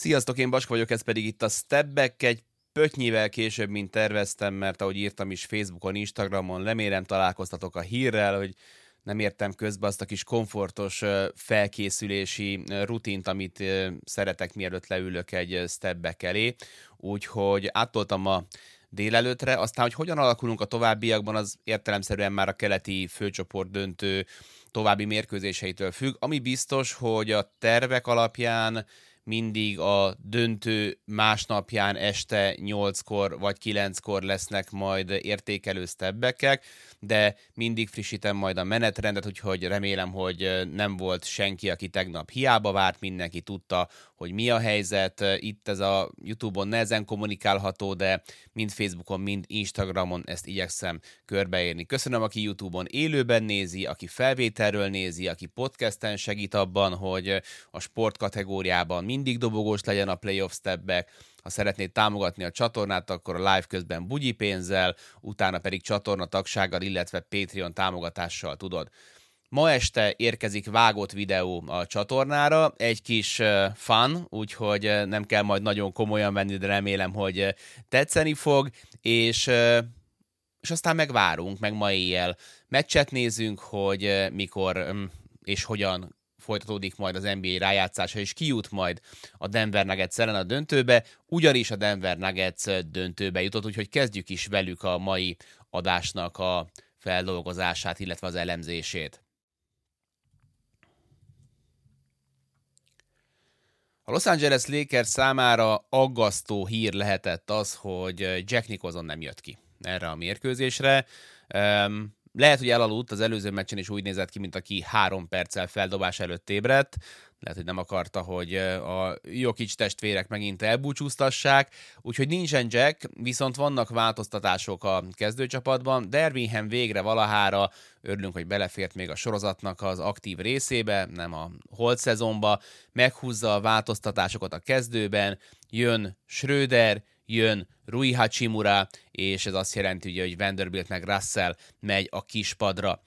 Sziasztok, én Baska vagyok, ez pedig itt a Stepback, egy pötnyivel később, mint terveztem, mert ahogy írtam is Facebookon, Instagramon, remélem találkoztatok a hírrel, hogy nem értem közbe azt a kis komfortos felkészülési rutint, amit szeretek mielőtt leülök egy stepback elé, úgyhogy áttoltam a délelőtre, aztán, hogy hogyan alakulunk a továbbiakban, az értelemszerűen már a keleti főcsoport döntő további mérkőzéseitől függ. Ami biztos, hogy a tervek alapján mindig a döntő másnapján este 8-kor vagy 9-kor lesznek majd értékelő stebbekek, de mindig frissítem majd a menetrendet, úgyhogy remélem, hogy nem volt senki, aki tegnap hiába várt, mindenki tudta, hogy mi a helyzet. Itt ez a YouTube-on nehezen kommunikálható, de mind Facebookon, mind Instagramon ezt igyekszem körbeérni. Köszönöm, aki YouTube-on élőben nézi, aki felvételről nézi, aki podcasten segít abban, hogy a sport kategóriában mindig dobogós legyen a playoff stepback, ha szeretnéd támogatni a csatornát, akkor a live közben bugyi pénzzel, utána pedig csatorna tagsággal, illetve Patreon támogatással tudod. Ma este érkezik vágott videó a csatornára, egy kis fun, úgyhogy nem kell majd nagyon komolyan venni, de remélem, hogy tetszeni fog, és, és aztán megvárunk, meg ma éjjel meccset nézünk, hogy mikor um, és hogyan folytatódik majd az NBA rájátszása, és kijut majd a Denver Nuggets ellen a döntőbe, ugyanis a Denver Nuggets döntőbe jutott, úgyhogy kezdjük is velük a mai adásnak a feldolgozását, illetve az elemzését. A Los Angeles Lakers számára aggasztó hír lehetett az, hogy Jack Nicholson nem jött ki erre a mérkőzésre. Um, lehet, hogy elaludt, az előző meccsen is úgy nézett ki, mint aki három perccel feldobás előtt ébredt. Lehet, hogy nem akarta, hogy a Jokic testvérek megint elbúcsúztassák. Úgyhogy nincsen Jack, viszont vannak változtatások a kezdőcsapatban. Dervingham végre valahára, örülünk, hogy belefért még a sorozatnak az aktív részébe, nem a holt szezonba. Meghúzza a változtatásokat a kezdőben, jön Schröder, jön Rui Hachimura, és ez azt jelenti, ugye, hogy Vanderbilt meg Russell megy a kispadra.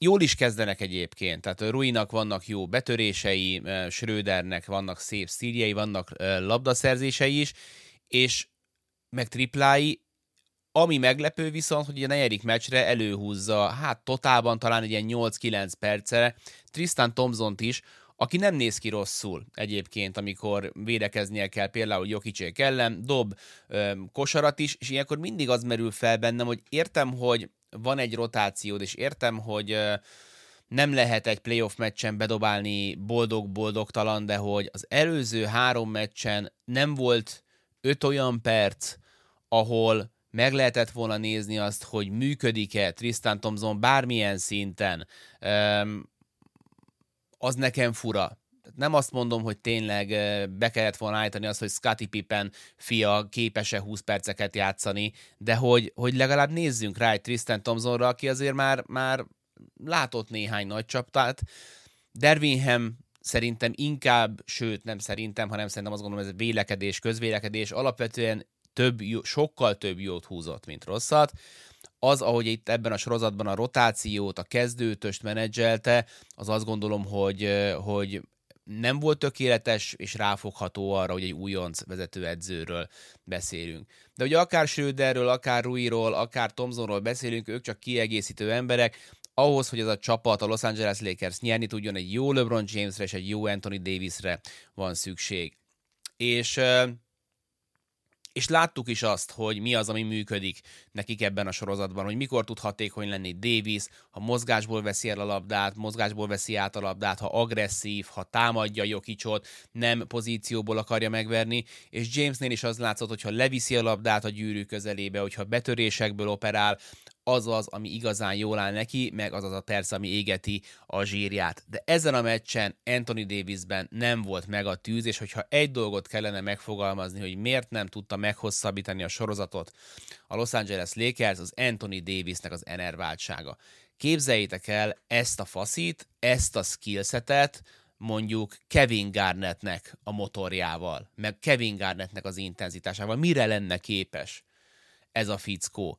Jól is kezdenek egyébként, tehát Ruinak vannak jó betörései, Schrödernek vannak szép szíriai, vannak labdaszerzései is, és meg triplái, ami meglepő viszont, hogy a negyedik meccsre előhúzza, hát totálban talán egy ilyen 8-9 percre Tristan Thompson is, aki nem néz ki rosszul egyébként, amikor védekeznie kell például Jokicsék ellen, dob ö, kosarat is, és ilyenkor mindig az merül fel bennem, hogy értem, hogy van egy rotációd, és értem, hogy nem lehet egy playoff meccsen bedobálni boldog-boldogtalan, de hogy az előző három meccsen nem volt öt olyan perc, ahol meg lehetett volna nézni azt, hogy működik-e Tristan Thompson bármilyen szinten az nekem fura. Nem azt mondom, hogy tényleg be kellett volna állítani azt, hogy Scottie Pippen fia képes-e 20 perceket játszani, de hogy, hogy legalább nézzünk rá egy Tristan Thompsonra, aki azért már, már látott néhány nagy csaptát. Dervinham szerintem inkább, sőt nem szerintem, hanem szerintem azt gondolom, ez vélekedés, közvélekedés, alapvetően több, sokkal több jót húzott, mint rosszat az, ahogy itt ebben a sorozatban a rotációt, a kezdőtöst menedzselte, az azt gondolom, hogy, hogy nem volt tökéletes, és ráfogható arra, hogy egy újonc vezetőedzőről beszélünk. De ugye akár Schröderről, akár Ruiról, akár Tomzonról beszélünk, ők csak kiegészítő emberek, ahhoz, hogy ez a csapat, a Los Angeles Lakers nyerni tudjon, egy jó LeBron Jamesre és egy jó Anthony Davisre van szükség. És és láttuk is azt, hogy mi az, ami működik nekik ebben a sorozatban, hogy mikor tud hatékony lenni Davis, ha mozgásból veszi el a labdát, mozgásból veszi át a labdát, ha agresszív, ha támadja Jokicsot, nem pozícióból akarja megverni, és Jamesnél is az látszott, hogy ha leviszi a labdát a gyűrű közelébe, hogyha betörésekből operál, az az, ami igazán jól áll neki, meg az az a perc, ami égeti a zsírját. De ezen a meccsen Anthony Davisben nem volt meg a tűz, és hogyha egy dolgot kellene megfogalmazni, hogy miért nem tudta meghosszabbítani a sorozatot a Los Angeles Lakers, az Anthony Davisnek az enerváltsága. Képzeljétek el ezt a faszit, ezt a skillsetet, mondjuk Kevin Garnettnek a motorjával, meg Kevin Garnettnek az intenzitásával. Mire lenne képes ez a fickó?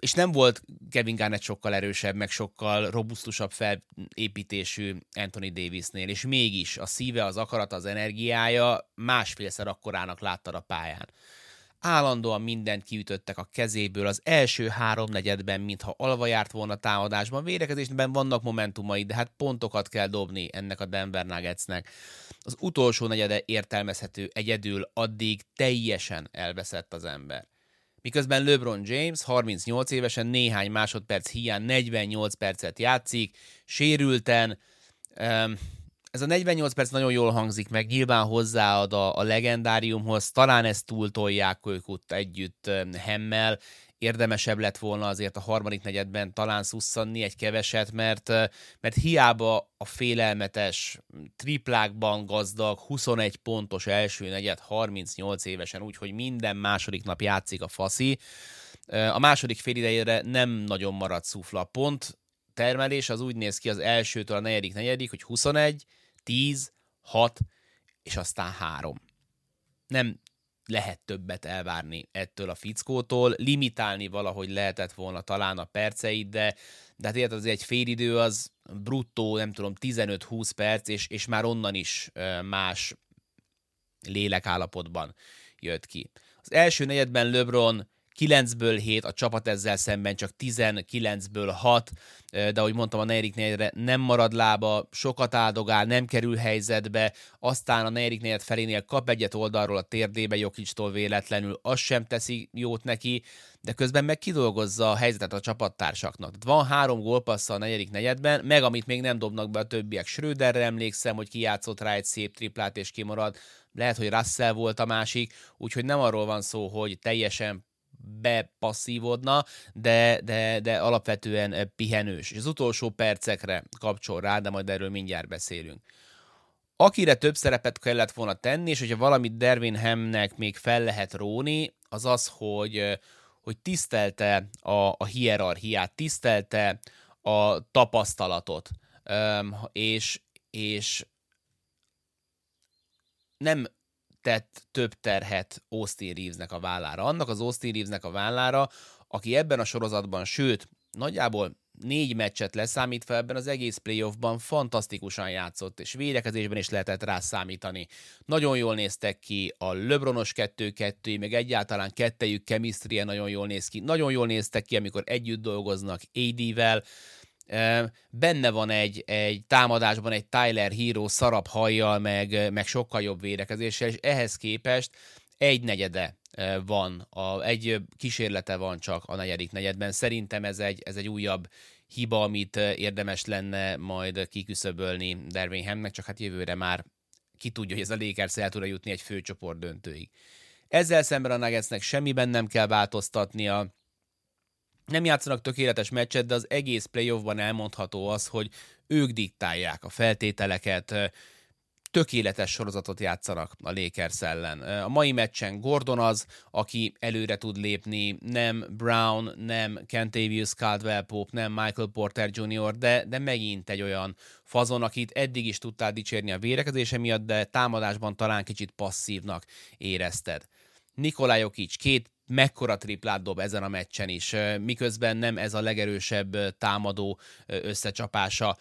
És nem volt Kevin Garnett sokkal erősebb, meg sokkal robusztusabb felépítésű Anthony Davisnél, és mégis a szíve, az akarata, az energiája másfélszer akkorának láttad a pályán. Állandóan mindent kiütöttek a kezéből, az első háromnegyedben, mintha alva járt volna támadásban, védekezésben vannak momentumai, de hát pontokat kell dobni ennek a Denver Nuggetsnek. Az utolsó negyede értelmezhető egyedül, addig teljesen elveszett az ember miközben LeBron James 38 évesen néhány másodperc hiány 48 percet játszik, sérülten, ez a 48 perc nagyon jól hangzik meg, nyilván hozzáad a, a legendáriumhoz, talán ezt túltolják ők ott együtt Hemmel, érdemesebb lett volna azért a harmadik negyedben talán szusszanni egy keveset, mert, mert hiába a félelmetes triplákban gazdag 21 pontos első negyed 38 évesen, úgyhogy minden második nap játszik a faszi. A második fél idejére nem nagyon maradt szufla. Pont termelés az úgy néz ki az elsőtől a negyedik negyedik, hogy 21, 10, 6, és aztán 3. Nem lehet többet elvárni ettől a fickótól, limitálni valahogy lehetett volna talán a perceit, de, de hát érted, az egy félidő az bruttó, nem tudom, 15-20 perc, és, és már onnan is más lélekállapotban jött ki. Az első negyedben LeBron 9-ből 7, a csapat ezzel szemben csak 19-ből 6, de ahogy mondtam, a negyedik negyedre nem marad lába, sokat áldogál, nem kerül helyzetbe, aztán a negyedik negyed felénél kap egyet oldalról a térdébe Jokicstól véletlenül, az sem teszi jót neki, de közben meg kidolgozza a helyzetet a csapattársaknak. Van három gólpassza a negyedik negyedben, meg amit még nem dobnak be a többiek. Schröderre emlékszem, hogy kijátszott rá egy szép triplát és kimarad, lehet, hogy Russell volt a másik, úgyhogy nem arról van szó, hogy teljesen bepasszívodna, de, de, de alapvetően pihenős. És az utolsó percekre kapcsol rá, de majd erről mindjárt beszélünk. Akire több szerepet kellett volna tenni, és hogyha valamit Dervin Hamnek még fel lehet róni, az az, hogy, hogy tisztelte a, a hierarchiát, tisztelte a tapasztalatot, és, és nem tett több terhet Austin Reevesnek a vállára. Annak az Austin Reevesnek a vállára, aki ebben a sorozatban, sőt, nagyjából négy meccset leszámítva ebben az egész playoffban fantasztikusan játszott, és védekezésben is lehetett rá számítani. Nagyon jól néztek ki a LeBronos 2-2, meg egyáltalán kettejük chemistry nagyon jól néz ki. Nagyon jól néztek ki, amikor együtt dolgoznak AD-vel, Benne van egy, egy támadásban egy Tyler Hero szarab hajjal, meg, meg sokkal jobb védekezéssel, és ehhez képest egy negyede van, a, egy kísérlete van csak a negyedik negyedben. Szerintem ez egy, ez egy újabb hiba, amit érdemes lenne majd kiküszöbölni Dervin Hamnek, csak hát jövőre már ki tudja, hogy ez a Lakers el tud jutni egy főcsoport döntőig. Ezzel szemben a Nuggetsnek semmiben nem kell változtatnia, nem játszanak tökéletes meccset, de az egész playoffban elmondható az, hogy ők diktálják a feltételeket, tökéletes sorozatot játszanak a Lakers ellen. A mai meccsen Gordon az, aki előre tud lépni, nem Brown, nem Kentavious Caldwell Pope, nem Michael Porter Jr., de, de megint egy olyan fazon, akit eddig is tudtál dicsérni a vérekezése miatt, de támadásban talán kicsit passzívnak érezted. Nikolaj Jokic két mekkora triplát dob ezen a meccsen is, miközben nem ez a legerősebb támadó összecsapása.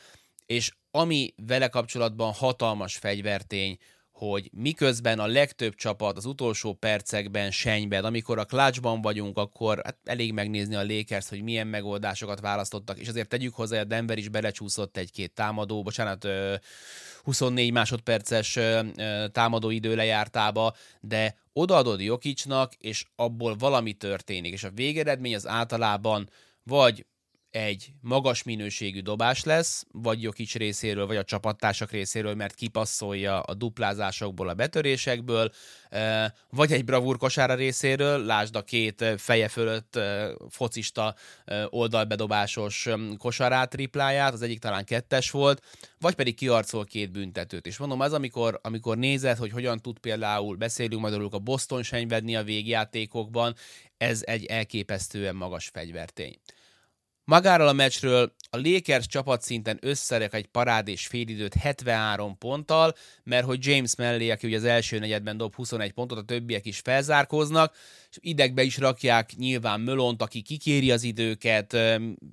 És ami vele kapcsolatban hatalmas fegyvertény, hogy miközben a legtöbb csapat az utolsó percekben senyben, amikor a klácsban vagyunk, akkor hát elég megnézni a Lakers, hogy milyen megoldásokat választottak, és azért tegyük hozzá, a Denver is belecsúszott egy-két támadó, bocsánat, 24 másodperces támadó idő lejártába, de odaadod Jokicsnak, és abból valami történik, és a végeredmény az általában vagy egy magas minőségű dobás lesz, vagy Jokic részéről, vagy a csapattársak részéről, mert kipasszolja a duplázásokból, a betörésekből, vagy egy bravúr kosára részéről, lásd a két feje fölött focista oldalbedobásos kosarát, tripláját, az egyik talán kettes volt, vagy pedig kiarcol két büntetőt. És mondom, ez amikor, amikor nézed, hogy hogyan tud például, beszélünk majd a Boston senyvedni a végjátékokban, ez egy elképesztően magas fegyvertény. Magáról a meccsről a Lakers csapatszinten összerek egy parád és félidőt 73 ponttal, mert hogy James Mellé, aki ugye az első negyedben dob 21 pontot, a többiek is felzárkoznak, és idegbe is rakják nyilván Mölont, aki kikéri az időket,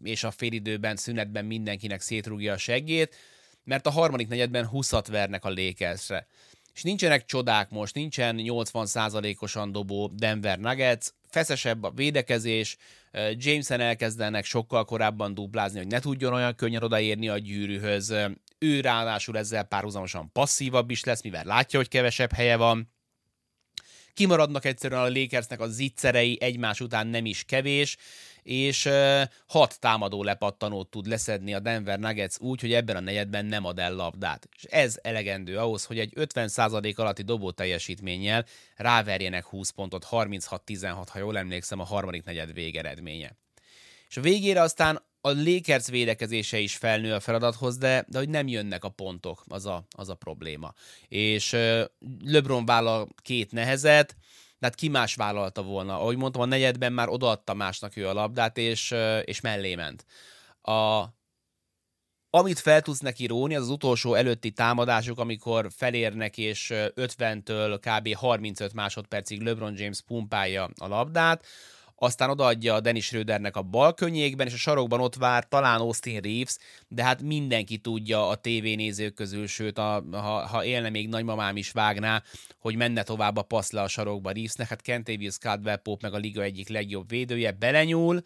és a félidőben, szünetben mindenkinek szétrúgja a seggét, mert a harmadik negyedben 20-at vernek a Lakersre. És nincsenek csodák most, nincsen 80%-osan dobó Denver Nuggets, feszesebb a védekezés, Jameson elkezdenek sokkal korábban duplázni, hogy ne tudjon olyan könnyen odaérni a gyűrűhöz. Ő ráadásul ezzel párhuzamosan passzívabb is lesz, mivel látja, hogy kevesebb helye van. Kimaradnak egyszerűen a Lakersnek a zicserei egymás után nem is kevés, és hat támadó lepattanót tud leszedni a Denver Nuggets úgy, hogy ebben a negyedben nem ad el labdát. És ez elegendő ahhoz, hogy egy 50% alatti dobó teljesítménnyel ráverjenek 20 pontot, 36-16, ha jól emlékszem, a harmadik negyed végeredménye. És a végére aztán a Lakers védekezése is felnő a feladathoz, de, de hogy nem jönnek a pontok, az a, az a probléma. És LeBron vállal két nehezet, tehát ki más vállalta volna. Ahogy mondtam, a negyedben már odaadta másnak ő a labdát, és, és mellé ment. A, amit fel tudsz neki róni, az az utolsó előtti támadások, amikor felérnek, és 50-től kb. 35 másodpercig LeBron James pumpálja a labdát, aztán odaadja a Dennis Schrödernek a bal könnyékben, és a sarokban ott vár talán Austin Reeves, de hát mindenki tudja a tévénézők közül, sőt, a, ha, ha élne még nagymamám is vágná, hogy menne tovább a passz le a sarokba Reevesnek, hát Kentavious Caldwell Pope meg a liga egyik legjobb védője, belenyúl,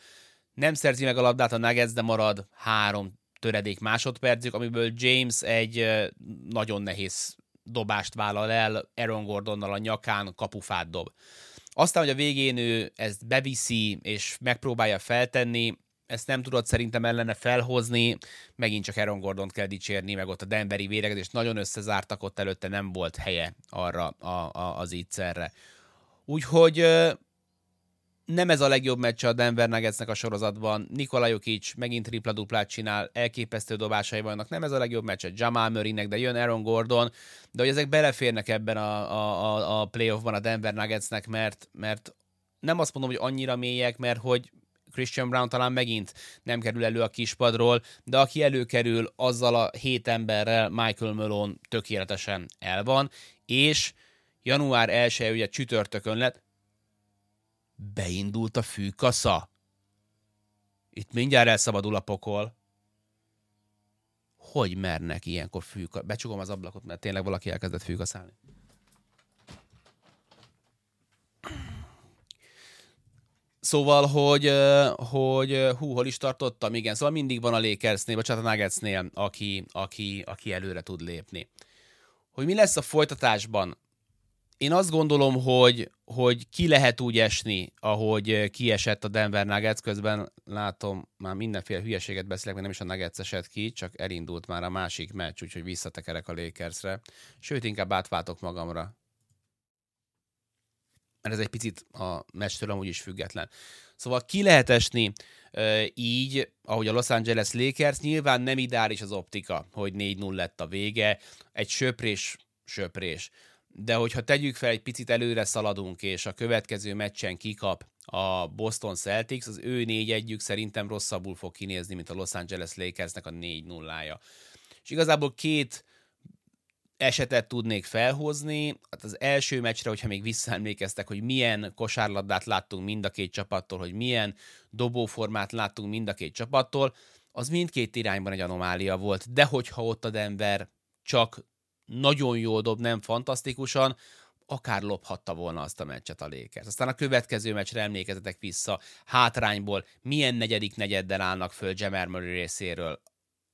nem szerzi meg a labdát a Nuggets, de marad három töredék másodpercig, amiből James egy nagyon nehéz dobást vállal el Aaron Gordonnal a nyakán, kapufát dob. Aztán, hogy a végén ő ezt beviszi, és megpróbálja feltenni, ezt nem tudod szerintem ellene felhozni, megint csak Aaron Gordon kell dicsérni, meg ott a Denveri védekezés nagyon összezártak, ott előtte nem volt helye arra a, a, az ígyszerre. Úgyhogy nem ez a legjobb meccs a Denver Nuggetsnek a sorozatban. Nikola Jokic megint tripla-duplát csinál, elképesztő dobásai vannak. Nem ez a legjobb meccs a Jamal Murraynek, de jön Aaron Gordon, de hogy ezek beleférnek ebben a, a, a playoffban a Denver Nuggetsnek, mert, mert nem azt mondom, hogy annyira mélyek, mert hogy Christian Brown talán megint nem kerül elő a kispadról, de aki előkerül, azzal a hét emberrel Michael Malone tökéletesen el van, és január 1 ugye csütörtökön lett, beindult a fűkasza. Itt mindjárt elszabadul a pokol. Hogy mernek ilyenkor fűka? Becsukom az ablakot, mert tényleg valaki elkezdett fűkaszálni. Szóval, hogy, hogy hú, hol is tartottam? Igen, szóval mindig van a Lakersnél, vagy a Nuggetsnél, aki, aki, aki előre tud lépni. Hogy mi lesz a folytatásban? Én azt gondolom, hogy, hogy ki lehet úgy esni, ahogy kiesett a Denver Nuggets, közben látom, már mindenféle hülyeséget beszélek, mert nem is a Nuggets esett ki, csak elindult már a másik meccs, úgyhogy visszatekerek a Lakersre. Sőt, inkább átváltok magamra. Mert ez egy picit a meccstől amúgy is független. Szóval ki lehet esni így, ahogy a Los Angeles Lakers, nyilván nem ideális az optika, hogy 4-0 lett a vége, egy söprés, söprés de hogyha tegyük fel, egy picit előre szaladunk, és a következő meccsen kikap a Boston Celtics, az ő négy együk szerintem rosszabbul fog kinézni, mint a Los Angeles Lakersnek a 4-0-ja. És igazából két esetet tudnék felhozni. Hát az első meccsre, hogyha még visszaemlékeztek, hogy milyen kosárlabdát láttunk mind a két csapattól, hogy milyen dobóformát láttunk mind a két csapattól, az mindkét irányban egy anomália volt, de hogyha ott a Denver csak nagyon jól dob, nem fantasztikusan, akár lophatta volna azt a meccset a Lakers. Aztán a következő meccsre emlékezetek vissza, hátrányból milyen negyedik negyeddel állnak föl Jamal Murray részéről,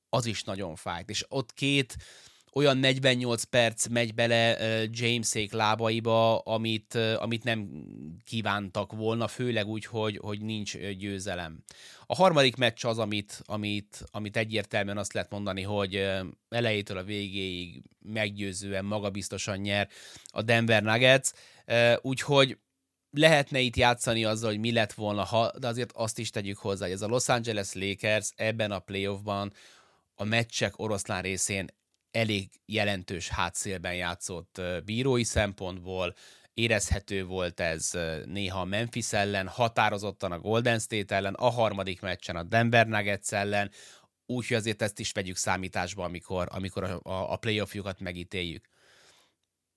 az is nagyon fájt. És ott két olyan 48 perc megy bele Jamesék lábaiba, amit, amit nem kívántak volna, főleg úgy, hogy, hogy nincs győzelem. A harmadik meccs az, amit, amit, amit egyértelműen azt lehet mondani, hogy elejétől a végéig meggyőzően, magabiztosan nyer a Denver Nuggets, úgyhogy lehetne itt játszani azzal, hogy mi lett volna, ha, de azért azt is tegyük hozzá, hogy ez a Los Angeles Lakers ebben a playoffban a meccsek oroszlán részén elég jelentős hátszélben játszott bírói szempontból, érezhető volt ez néha a Memphis ellen, határozottan a Golden State ellen, a harmadik meccsen a Denver Nuggets ellen, úgyhogy azért ezt is vegyük számításba, amikor, amikor a, a playoffjukat megítéljük.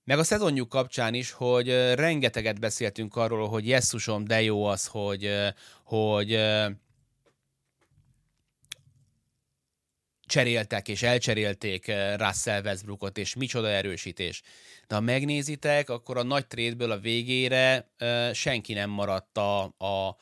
Meg a szezonjuk kapcsán is, hogy rengeteget beszéltünk arról, hogy jesszusom, de jó az, hogy, hogy cseréltek és elcserélték Russell Westbrookot, és micsoda erősítés. De ha megnézitek, akkor a nagy trédből a végére senki nem maradt a, a,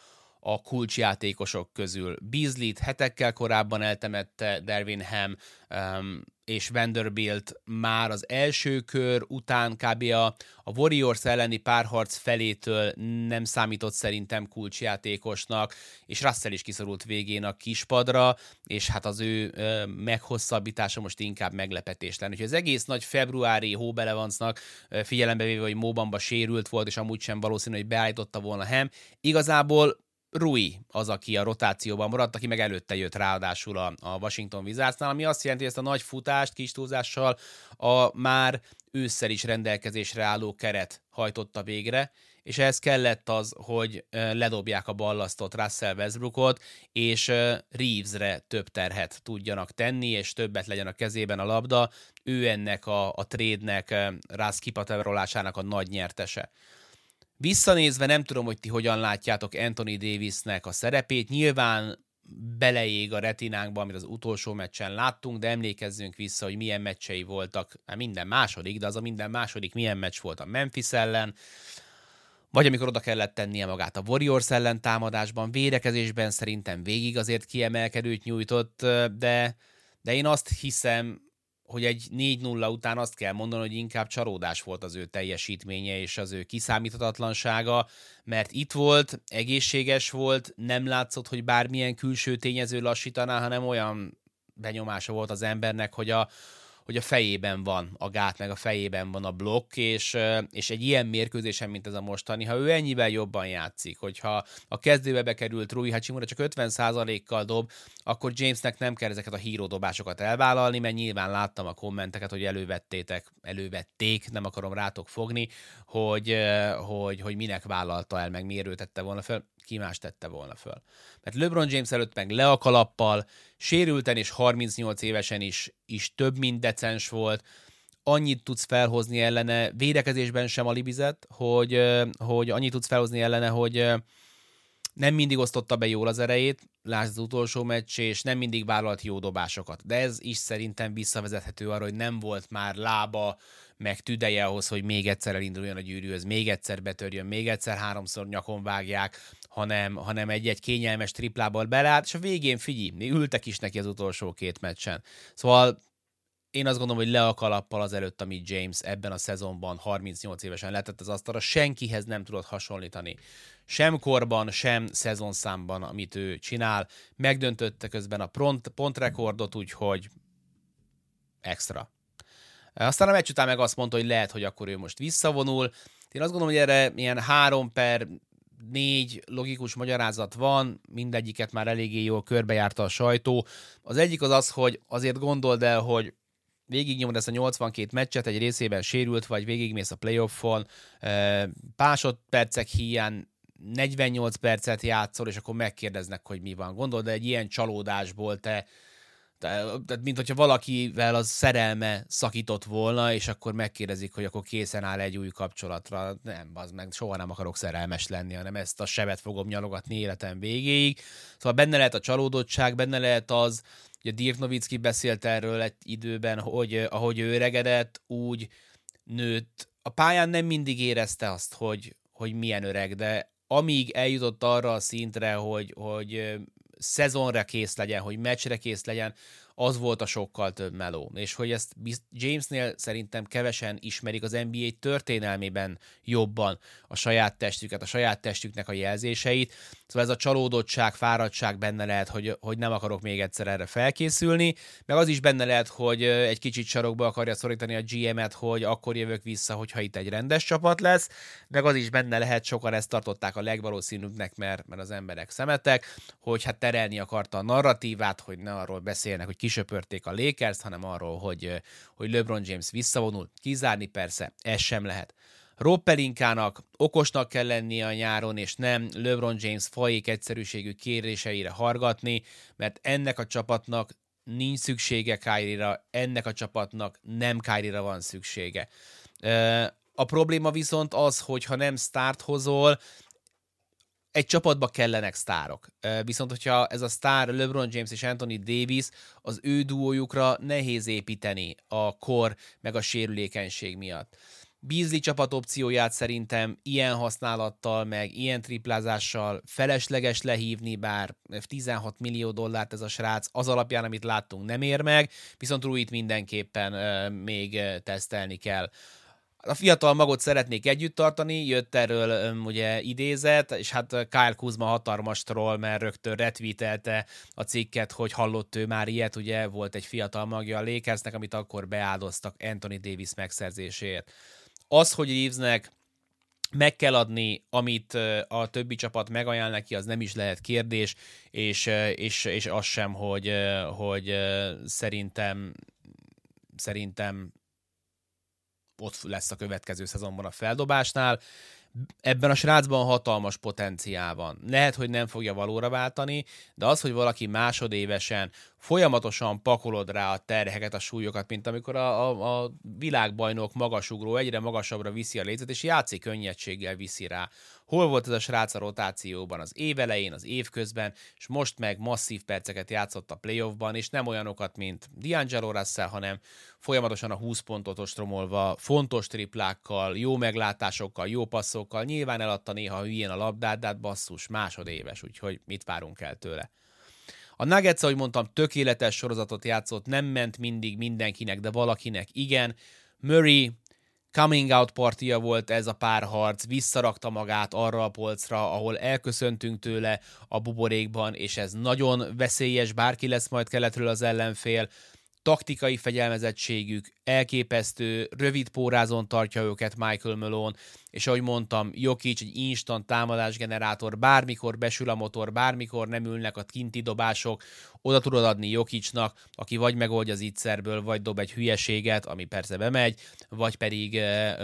a kulcsjátékosok közül. Beasley-t hetekkel korábban eltemette Dervin Ham, um, és Vanderbilt már az első kör után kb. a, a Warriors elleni párharc felétől nem számított szerintem kulcsjátékosnak, és Russell is kiszorult végén a kispadra, és hát az ő ö, meghosszabbítása most inkább meglepetés lenne. Úgyhogy az egész nagy februári Hóbelevancnak figyelembe véve, hogy Móbamba sérült volt, és amúgy sem valószínű, hogy beállította volna Hem, igazából Rui az, aki a rotációban maradt, aki meg előtte jött ráadásul a, a Washington Wizardsnál, ami azt jelenti, hogy ezt a nagy futást kis túlzással a már ősszel is rendelkezésre álló keret hajtotta végre, és ehhez kellett az, hogy ledobják a ballasztot Russell Westbrookot, és Reevesre több terhet tudjanak tenni, és többet legyen a kezében a labda. Ő ennek a, a trade-nek, Russ kipaterolásának a nagy nyertese. Visszanézve nem tudom, hogy ti hogyan látjátok Anthony Davisnek a szerepét. Nyilván beleég a retinánkba, amit az utolsó meccsen láttunk, de emlékezzünk vissza, hogy milyen meccsei voltak, hát minden második, de az a minden második milyen meccs volt a Memphis ellen, vagy amikor oda kellett tennie magát a Warriors ellen támadásban, védekezésben szerintem végig azért kiemelkedőt nyújtott, de, de én azt hiszem, hogy egy 4-0 után azt kell mondani, hogy inkább csalódás volt az ő teljesítménye és az ő kiszámíthatatlansága, mert itt volt, egészséges volt, nem látszott, hogy bármilyen külső tényező lassítaná, hanem olyan benyomása volt az embernek, hogy a, hogy a fejében van a gát, meg a fejében van a blokk, és, és egy ilyen mérkőzésen, mint ez a mostani, ha ő ennyivel jobban játszik, hogyha a kezdőbe bekerült Rui Hachimura csak 50%-kal dob, akkor Jamesnek nem kell ezeket a híródobásokat elvállalni, mert nyilván láttam a kommenteket, hogy elővettétek, elővették, nem akarom rátok fogni, hogy, hogy, hogy minek vállalta el, meg miért tette volna fel ki más tette volna föl. Mert LeBron James előtt meg le a kalappal, sérülten és 38 évesen is, is több, mint decens volt, annyit tudsz felhozni ellene, védekezésben sem alibizett, hogy, hogy annyit tudsz felhozni ellene, hogy nem mindig osztotta be jól az erejét, lásd az utolsó meccs, és nem mindig vállalt jó dobásokat. De ez is szerintem visszavezethető arra, hogy nem volt már lába, meg tüdeje ahhoz, hogy még egyszer elinduljon a gyűrűhöz, még egyszer betörjön, még egyszer háromszor nyakon vágják, hanem, hanem egy-egy kényelmes triplából belát, és a végén figyelj, ültek is neki az utolsó két meccsen. Szóval én azt gondolom, hogy le a kalappal az előtt, amit James ebben a szezonban 38 évesen letett az asztalra, senkihez nem tudott hasonlítani. Sem korban, sem szezonszámban, amit ő csinál. Megdöntötte közben a pont, pontrekordot, úgyhogy extra. Aztán a meccs után meg azt mondta, hogy lehet, hogy akkor ő most visszavonul. Én azt gondolom, hogy erre ilyen három per négy logikus magyarázat van, mindegyiket már eléggé jól körbejárta a sajtó. Az egyik az az, hogy azért gondold el, hogy végignyomod ezt a 82 meccset, egy részében sérült vagy, végigmész a playoffon, másodpercek hiány 48 percet játszol, és akkor megkérdeznek, hogy mi van. Gondold, de egy ilyen csalódásból te tehát, mint hogyha valakivel az szerelme szakított volna, és akkor megkérdezik, hogy akkor készen áll egy új kapcsolatra. Nem, az meg soha nem akarok szerelmes lenni, hanem ezt a sebet fogom nyalogatni életem végéig. Szóval benne lehet a csalódottság, benne lehet az, Ugye Dirk Nowitzki beszélt erről egy időben, hogy ahogy ő öregedett, úgy nőtt. A pályán nem mindig érezte azt, hogy, hogy milyen öreg, de amíg eljutott arra a szintre, hogy, hogy szezonra kész legyen, hogy meccsre kész legyen, az volt a sokkal több meló. És hogy ezt Jamesnél szerintem kevesen ismerik az NBA történelmében jobban a saját testüket, a saját testüknek a jelzéseit. Szóval ez a csalódottság, fáradtság benne lehet, hogy, hogy nem akarok még egyszer erre felkészülni, meg az is benne lehet, hogy egy kicsit sarokba akarja szorítani a GM-et, hogy akkor jövök vissza, hogyha itt egy rendes csapat lesz, meg az is benne lehet, sokan ezt tartották a legvalószínűbbnek, mert, mert az emberek szemetek, hogy hát terelni akarta a narratívát, hogy ne arról beszélnek, hogy kisöpörték a Lakers, hanem arról, hogy, hogy LeBron James visszavonul. Kizárni persze, ez sem lehet. Roppelinkának okosnak kell lennie a nyáron, és nem LeBron James fajék egyszerűségű kéréseire hargatni, mert ennek a csapatnak nincs szüksége kyrie ennek a csapatnak nem kyrie van szüksége. A probléma viszont az, hogy ha nem start hozol, egy csapatba kellenek sztárok. Viszont, hogyha ez a sztár LeBron James és Anthony Davis, az ő duójukra nehéz építeni a kor meg a sérülékenység miatt. Beasley csapat opcióját szerintem ilyen használattal, meg ilyen triplázással felesleges lehívni, bár 16 millió dollárt ez a srác az alapján, amit láttunk, nem ér meg, viszont Ruit mindenképpen még tesztelni kell. A fiatal magot szeretnék együtt tartani, jött erről um, ugye idézet, és hát Kyle Kuzma hatalmas mert rögtön retweetelte a cikket, hogy hallott ő már ilyet, ugye volt egy fiatal magja a Lakersnek, amit akkor beáldoztak Anthony Davis megszerzéséért. Az, hogy Reevesnek meg kell adni, amit a többi csapat megajánl neki, az nem is lehet kérdés, és, és, és az sem, hogy, hogy szerintem szerintem ott lesz a következő szezonban a feldobásnál ebben a srácban hatalmas potenciál van. Lehet, hogy nem fogja valóra váltani, de az, hogy valaki másodévesen folyamatosan pakolod rá a terheket, a súlyokat, mint amikor a, a, a világbajnok magasugró egyre magasabbra viszi a lécet, és játszik könnyedséggel viszi rá Hol volt ez a srác a rotációban az év elején, az év közben, és most meg masszív perceket játszott a playoffban, és nem olyanokat, mint D'Angelo Russell, hanem folyamatosan a 20 pontot ostromolva, fontos triplákkal, jó meglátásokkal, jó passzokkal, nyilván eladta néha hülyén a labdát, de hát basszus, másodéves, úgyhogy mit várunk el tőle. A Nuggets, ahogy mondtam, tökéletes sorozatot játszott, nem ment mindig mindenkinek, de valakinek igen. Murray coming out partia volt ez a párharc, visszarakta magát arra a polcra, ahol elköszöntünk tőle a buborékban, és ez nagyon veszélyes, bárki lesz majd keletről az ellenfél, taktikai fegyelmezettségük elképesztő, rövid pórázon tartja őket Michael Malone, és ahogy mondtam, Jokic egy instant támadásgenerátor, bármikor besül a motor, bármikor nem ülnek a kinti dobások, oda tudod adni Jokicnak, aki vagy megoldja az ígyszerből, vagy dob egy hülyeséget, ami persze bemegy, vagy pedig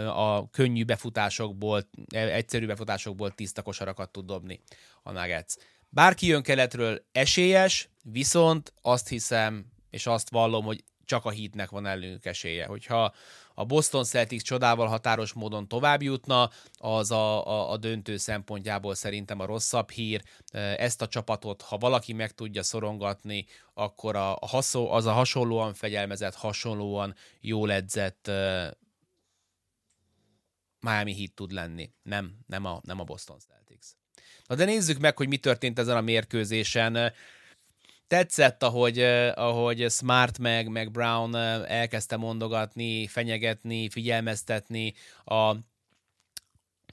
a könnyű befutásokból, e, egyszerű befutásokból tiszta kosarakat tud dobni a Nuggets. Bárki jön keletről esélyes, viszont azt hiszem, és azt vallom, hogy csak a hitnek van ellünk esélye. Hogyha a Boston Celtics csodával határos módon tovább jutna, az a, a, a döntő szempontjából szerintem a rosszabb hír. Ezt a csapatot, ha valaki meg tudja szorongatni, akkor a, a haszó, az a hasonlóan fegyelmezett, hasonlóan jól edzett uh, Miami Heat tud lenni. Nem, nem a, nem a Boston Celtics. Na de nézzük meg, hogy mi történt ezen a mérkőzésen tetszett, ahogy, ahogy Smart meg, meg Brown elkezdte mondogatni, fenyegetni, figyelmeztetni a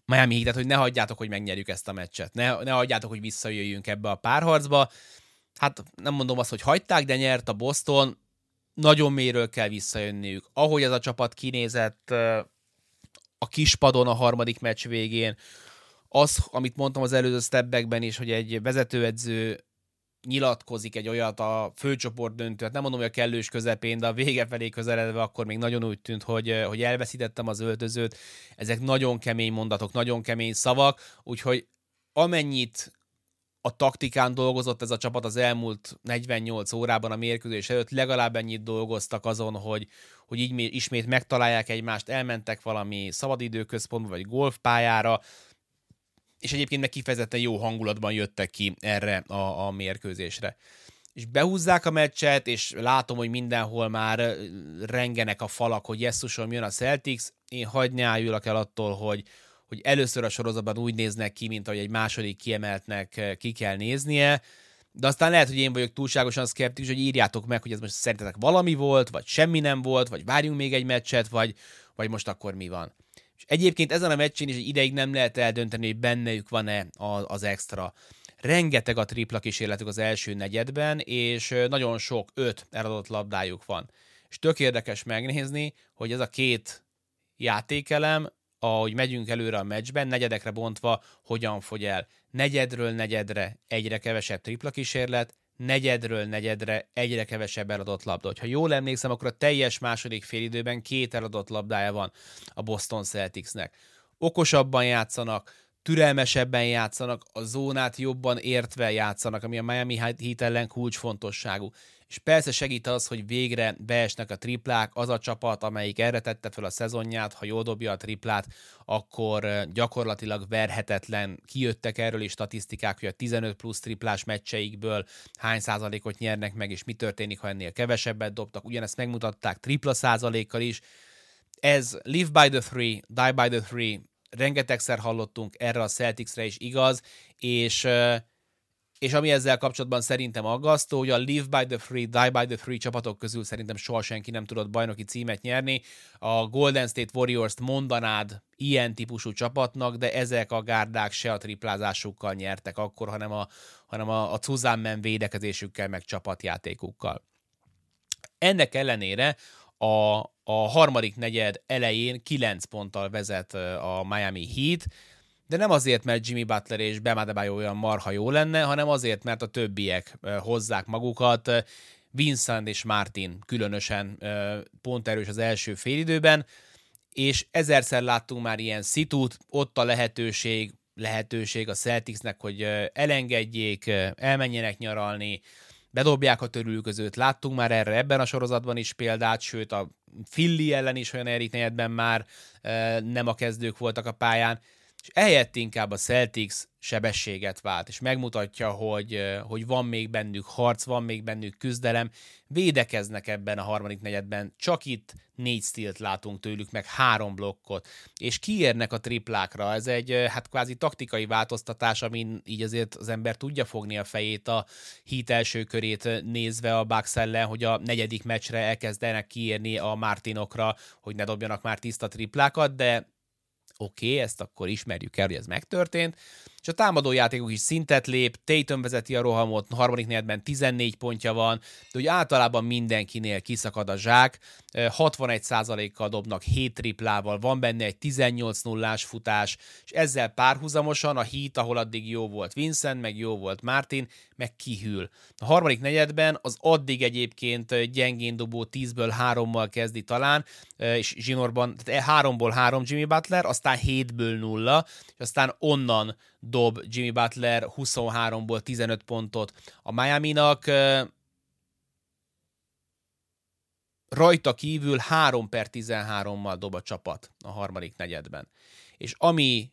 Miami Heat, hogy ne hagyjátok, hogy megnyerjük ezt a meccset. Ne, ne hagyjátok, hogy visszajöjjünk ebbe a párharcba. Hát nem mondom azt, hogy hagyták, de nyert a Boston. Nagyon mélyről kell visszajönniük. Ahogy ez a csapat kinézett a kispadon a harmadik meccs végén, az, amit mondtam az előző steppekben is, hogy egy vezetőedző nyilatkozik egy olyat a főcsoport döntő, hát nem mondom, hogy a kellős közepén, de a vége felé közeledve akkor még nagyon úgy tűnt, hogy, hogy elveszítettem az öltözőt. Ezek nagyon kemény mondatok, nagyon kemény szavak, úgyhogy amennyit a taktikán dolgozott ez a csapat az elmúlt 48 órában a mérkőzés előtt, legalább ennyit dolgoztak azon, hogy, hogy így ismét megtalálják egymást, elmentek valami szabadidőközpontba vagy golfpályára, és egyébként meg kifejezetten jó hangulatban jöttek ki erre a, a mérkőzésre. És behúzzák a meccset, és látom, hogy mindenhol már rengenek a falak, hogy jesszusom jön a Celtics, én hagyni álljulak el attól, hogy, hogy először a sorozatban úgy néznek ki, mint ahogy egy második kiemeltnek ki kell néznie, de aztán lehet, hogy én vagyok túlságosan szkeptikus, hogy írjátok meg, hogy ez most szerintetek valami volt, vagy semmi nem volt, vagy várjunk még egy meccset, vagy, vagy most akkor mi van. És egyébként ezen a meccsén is ideig nem lehet eldönteni, hogy bennejük van-e az extra. Rengeteg a tripla kísérletük az első negyedben, és nagyon sok, öt eladott labdájuk van. És tök érdekes megnézni, hogy ez a két játékelem, ahogy megyünk előre a meccsben, negyedekre bontva, hogyan fogy el. Negyedről negyedre egyre kevesebb tripla kísérlet, negyedről negyedre egyre kevesebb eladott labda. Ha jól emlékszem, akkor a teljes második félidőben két eladott labdája van a Boston Celticsnek. Okosabban játszanak, türelmesebben játszanak, a zónát jobban értve játszanak, ami a Miami Heat ellen kulcsfontosságú. És persze segít az, hogy végre beesnek a triplák, az a csapat, amelyik erre tette fel a szezonját, ha jól dobja a triplát, akkor gyakorlatilag verhetetlen. Kijöttek erről is statisztikák, hogy a 15 plusz triplás meccseikből hány százalékot nyernek meg, és mi történik, ha ennél kevesebbet dobtak. Ugyanezt megmutatták tripla százalékkal is. Ez live by the three, die by the three, rengetegszer hallottunk, erre a Celticsre is igaz, és és ami ezzel kapcsolatban szerintem aggasztó, hogy a Live by the Free, Die by the Free csapatok közül szerintem soha senki nem tudott bajnoki címet nyerni. A Golden State Warriors-t mondanád ilyen típusú csapatnak, de ezek a gárdák se a triplázásukkal nyertek akkor, hanem a, hanem a, a Cuzánmen védekezésükkel, meg csapatjátékukkal. Ennek ellenére a, a harmadik negyed elején 9 ponttal vezet a Miami Heat, de nem azért, mert Jimmy Butler és Bemadebayo olyan marha jó lenne, hanem azért, mert a többiek hozzák magukat. Vincent és Martin különösen pont erős az első félidőben, és ezerszer láttunk már ilyen szitút, ott a lehetőség, lehetőség a Celticsnek, hogy elengedjék, elmenjenek nyaralni, bedobják a törülközőt. Láttunk már erre ebben a sorozatban is példát, sőt a Filli ellen is olyan Erik már nem a kezdők voltak a pályán és ehelyett inkább a Celtics sebességet vált, és megmutatja, hogy, hogy van még bennük harc, van még bennük küzdelem, védekeznek ebben a harmadik negyedben, csak itt négy stilt látunk tőlük, meg három blokkot, és kiérnek a triplákra, ez egy hát kvázi taktikai változtatás, amin így azért az ember tudja fogni a fejét a hit első körét nézve a Bucks ellen, hogy a negyedik meccsre elkezdenek kiérni a Martinokra, hogy ne dobjanak már tiszta triplákat, de oké, okay, ezt akkor ismerjük el, hogy ez megtörtént, és a támadójátékok is szintet lép, Tatum vezeti a rohamot, a harmadik negyedben 14 pontja van, de úgy általában mindenkinél kiszakad a zsák, 61%-kal dobnak 7 triplával, van benne egy 18 0 futás, és ezzel párhuzamosan a Heat, ahol addig jó volt Vincent, meg jó volt Martin, meg kihűl. A harmadik negyedben az addig egyébként gyengén dobó 10-ből 3-mal kezdi talán, és zsinórban, tehát 3-ból 3 Jimmy Butler, aztán 7-ből 0, és aztán onnan dob Jimmy Butler 23-ból 15 pontot. A Miami-nak rajta kívül 3 per 13-mal dob a csapat a harmadik negyedben. És ami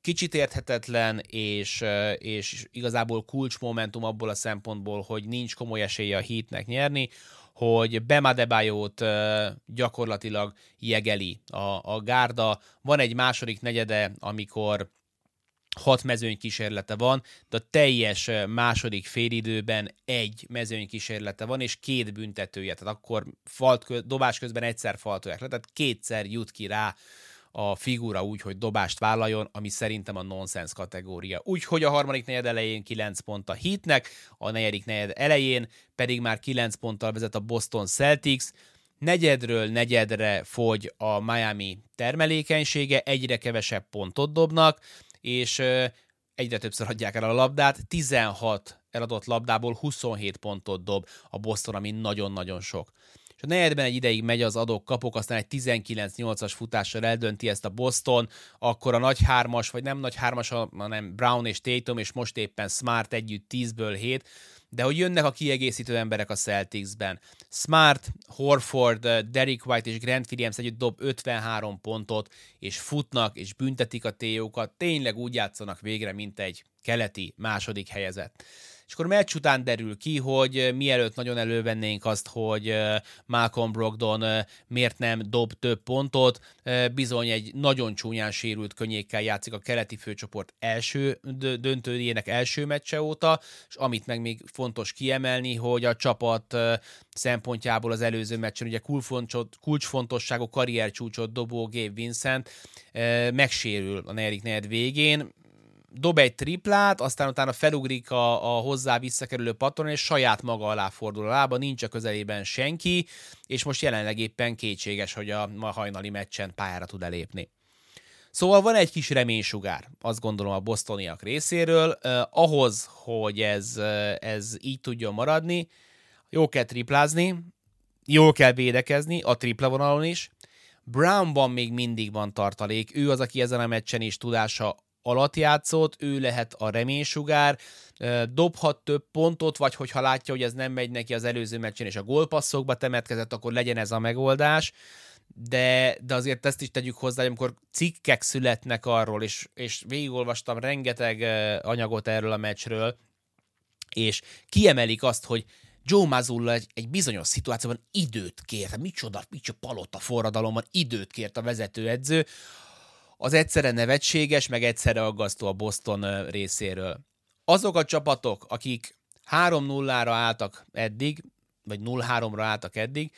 kicsit érthetetlen, és, és igazából kulcsmomentum abból a szempontból, hogy nincs komoly esélye a hitnek nyerni, hogy Bemadebájót gyakorlatilag jegeli a, a gárda. Van egy második negyede, amikor hat mezőny kísérlete van, de a teljes második félidőben egy mezőny kísérlete van, és két büntetője, tehát akkor falt, dobás közben egyszer faltolják le, tehát kétszer jut ki rá a figura úgy, hogy dobást vállaljon, ami szerintem a nonsens kategória. Úgyhogy a harmadik negyed elején 9 pont a Heatnek, a negyedik negyed elején pedig már 9 ponttal vezet a Boston Celtics, negyedről negyedre fogy a Miami termelékenysége, egyre kevesebb pontot dobnak, és egyre többször adják el a labdát, 16 eladott labdából 27 pontot dob a Boston, ami nagyon-nagyon sok. És a negyedben egy ideig megy az adok kapok, aztán egy 19-8-as futással eldönti ezt a Boston, akkor a nagy hármas, vagy nem nagy hármas, hanem Brown és Tatum, és most éppen Smart együtt 10-ből 7, de hogy jönnek a kiegészítő emberek a Celticsben. Smart, Horford, Derek White és Grant Williams együtt dob 53 pontot, és futnak, és büntetik a TO-kat, tényleg úgy játszanak végre, mint egy keleti második helyezett. És akkor meccs után derül ki, hogy mielőtt nagyon elővennénk azt, hogy Malcolm Brogdon miért nem dob több pontot, bizony egy nagyon csúnyán sérült könnyékkel játszik a keleti főcsoport első döntőjének első meccse óta, és amit meg még fontos kiemelni, hogy a csapat szempontjából az előző meccsen ugye kulcsfontosságú karriercsúcsot dobó Gabe Vincent megsérül a negyedik negyed végén, dob egy triplát, aztán utána felugrik a, a hozzá visszakerülő patron, és saját maga alá fordul a lába, nincs a közelében senki, és most jelenleg éppen kétséges, hogy a ma hajnali meccsen pályára tud elépni. Szóval van egy kis reménysugár, azt gondolom a bostoniak részéről. Uh, ahhoz, hogy ez, uh, ez így tudjon maradni, jó kell triplázni, jól kell védekezni, a tripla vonalon is. Brownban még mindig van tartalék, ő az, aki ezen a meccsen is tudása alatt játszott, ő lehet a reménysugár, dobhat több pontot, vagy hogyha látja, hogy ez nem megy neki az előző meccsen, és a gólpasszokba temetkezett, akkor legyen ez a megoldás. De, de azért ezt is tegyük hozzá, hogy amikor cikkek születnek arról, és, és végigolvastam rengeteg anyagot erről a meccsről, és kiemelik azt, hogy Joe Mazzulla egy, egy bizonyos szituációban időt kért, micsoda, micsoda palota forradalomban időt kért a vezetőedző, az egyszerre nevetséges, meg egyszerre aggasztó a Boston részéről. Azok a csapatok, akik 3-0-ra álltak eddig, vagy 0-3-ra álltak eddig,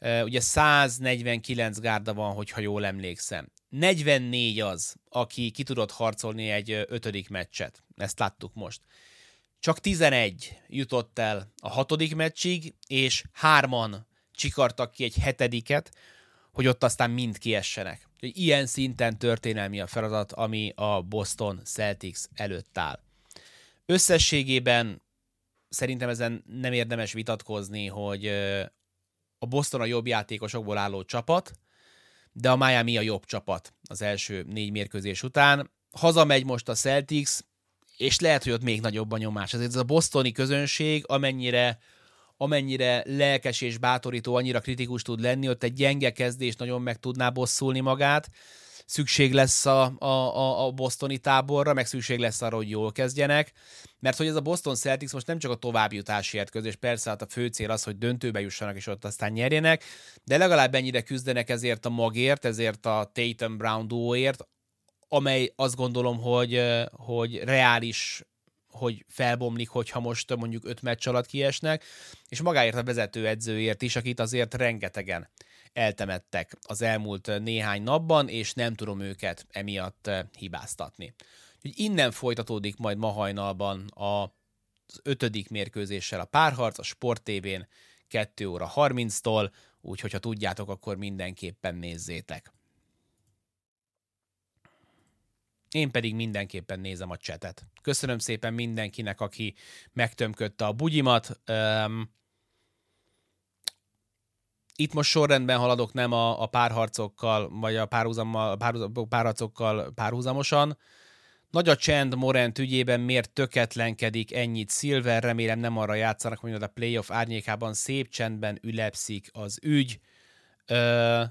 ugye 149 gárda van, hogyha jól emlékszem. 44 az, aki ki tudott harcolni egy ötödik meccset. Ezt láttuk most. Csak 11 jutott el a hatodik meccsig, és hárman csikartak ki egy hetediket, hogy ott aztán mind kiessenek. Ilyen szinten történelmi a feladat, ami a Boston Celtics előtt áll. Összességében szerintem ezen nem érdemes vitatkozni, hogy a Boston a jobb játékosokból álló csapat, de a Miami a jobb csapat az első négy mérkőzés után. Hazamegy most a Celtics, és lehet, hogy ott még nagyobb a nyomás. Ezért ez a bostoni közönség, amennyire amennyire lelkes és bátorító, annyira kritikus tud lenni, ott egy gyenge kezdés nagyon meg tudná bosszulni magát, szükség lesz a, a, a bostoni táborra, meg szükség lesz arra, hogy jól kezdjenek, mert hogy ez a Boston Celtics most nem csak a továbbjutásért köz, és persze hát a fő cél az, hogy döntőbe jussanak, és ott aztán nyerjenek, de legalább ennyire küzdenek ezért a magért, ezért a Tatum Brown duóért, amely azt gondolom, hogy, hogy reális hogy felbomlik, hogyha most mondjuk öt meccs alatt kiesnek, és magáért a vezető edzőért is, akit azért rengetegen eltemettek az elmúlt néhány napban, és nem tudom őket emiatt hibáztatni. Úgyhogy innen folytatódik majd ma hajnalban az ötödik mérkőzéssel a párharc a Sport TV-n 2 óra 30-tól, úgyhogy ha tudjátok, akkor mindenképpen nézzétek. Én pedig mindenképpen nézem a csetet. Köszönöm szépen mindenkinek, aki megtömködte a bugyimat. Um, itt most sorrendben haladok, nem a, a párharcokkal, vagy a párhuzammal, párhuzam, párharcokkal párhuzamosan. Nagy a csend Morent ügyében, miért töketlenkedik ennyit Silver, remélem nem arra játszanak, hogy a playoff árnyékában szép csendben ülepszik az ügy. Ö,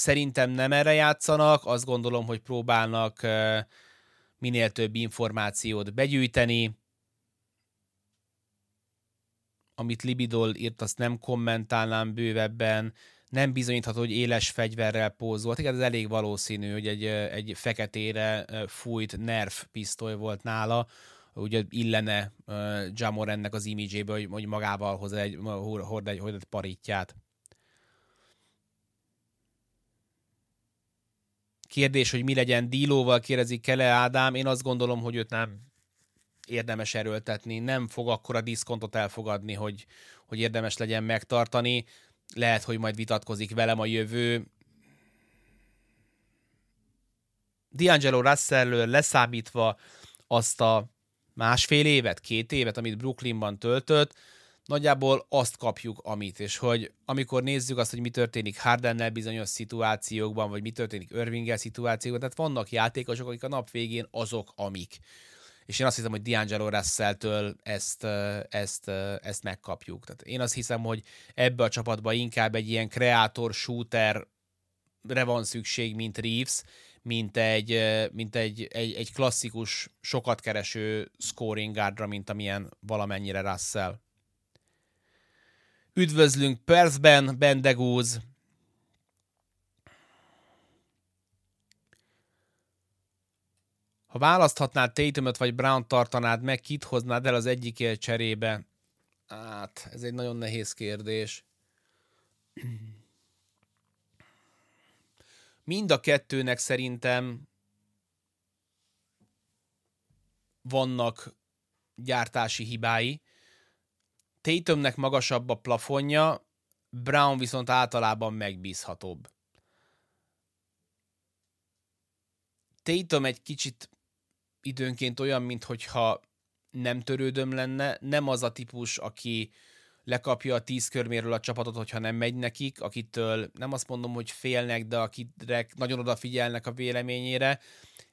szerintem nem erre játszanak, azt gondolom, hogy próbálnak minél több információt begyűjteni, amit Libidol írt, azt nem kommentálnám bővebben, nem bizonyítható, hogy éles fegyverrel pózolt. Igen, ez elég valószínű, hogy egy, egy feketére fújt nerf pisztoly volt nála, ugye illene uh, Jamor ennek az imidzsébe, hogy, hogy magával hoz egy, hord egy, hord egy paritját. Kérdés, hogy mi legyen Dílóval, kérdezi Kele Ádám. Én azt gondolom, hogy őt nem érdemes erőltetni, nem fog akkor a diszkontot elfogadni, hogy, hogy érdemes legyen megtartani. Lehet, hogy majd vitatkozik velem a jövő. D'Angelo russell leszámítva azt a másfél évet, két évet, amit Brooklynban töltött, nagyjából azt kapjuk, amit, és hogy amikor nézzük azt, hogy mi történik Hardennel bizonyos szituációkban, vagy mi történik Irvinggel szituációkban, tehát vannak játékosok, akik a nap végén azok, amik és én azt hiszem, hogy D'Angelo Russell-től ezt, ezt, ezt megkapjuk. Tehát én azt hiszem, hogy ebbe a csapatba inkább egy ilyen kreator shooterre van szükség, mint Reeves, mint egy, mint egy, egy, egy klasszikus, sokat kereső scoring guardra, mint amilyen valamennyire Russell. Üdvözlünk Perthben, Bendegúz, Ha választhatnád Tatumot vagy Brown tartanád meg, kit hoznád el az egyikért cserébe? Hát, ez egy nagyon nehéz kérdés. Mind a kettőnek szerintem vannak gyártási hibái. Tatumnek magasabb a plafonja, Brown viszont általában megbízhatóbb. Tatum egy kicsit időnként olyan, mintha nem törődöm lenne, nem az a típus, aki lekapja a tíz körméről a csapatot, hogyha nem megy nekik, akitől nem azt mondom, hogy félnek, de akire nagyon odafigyelnek a véleményére.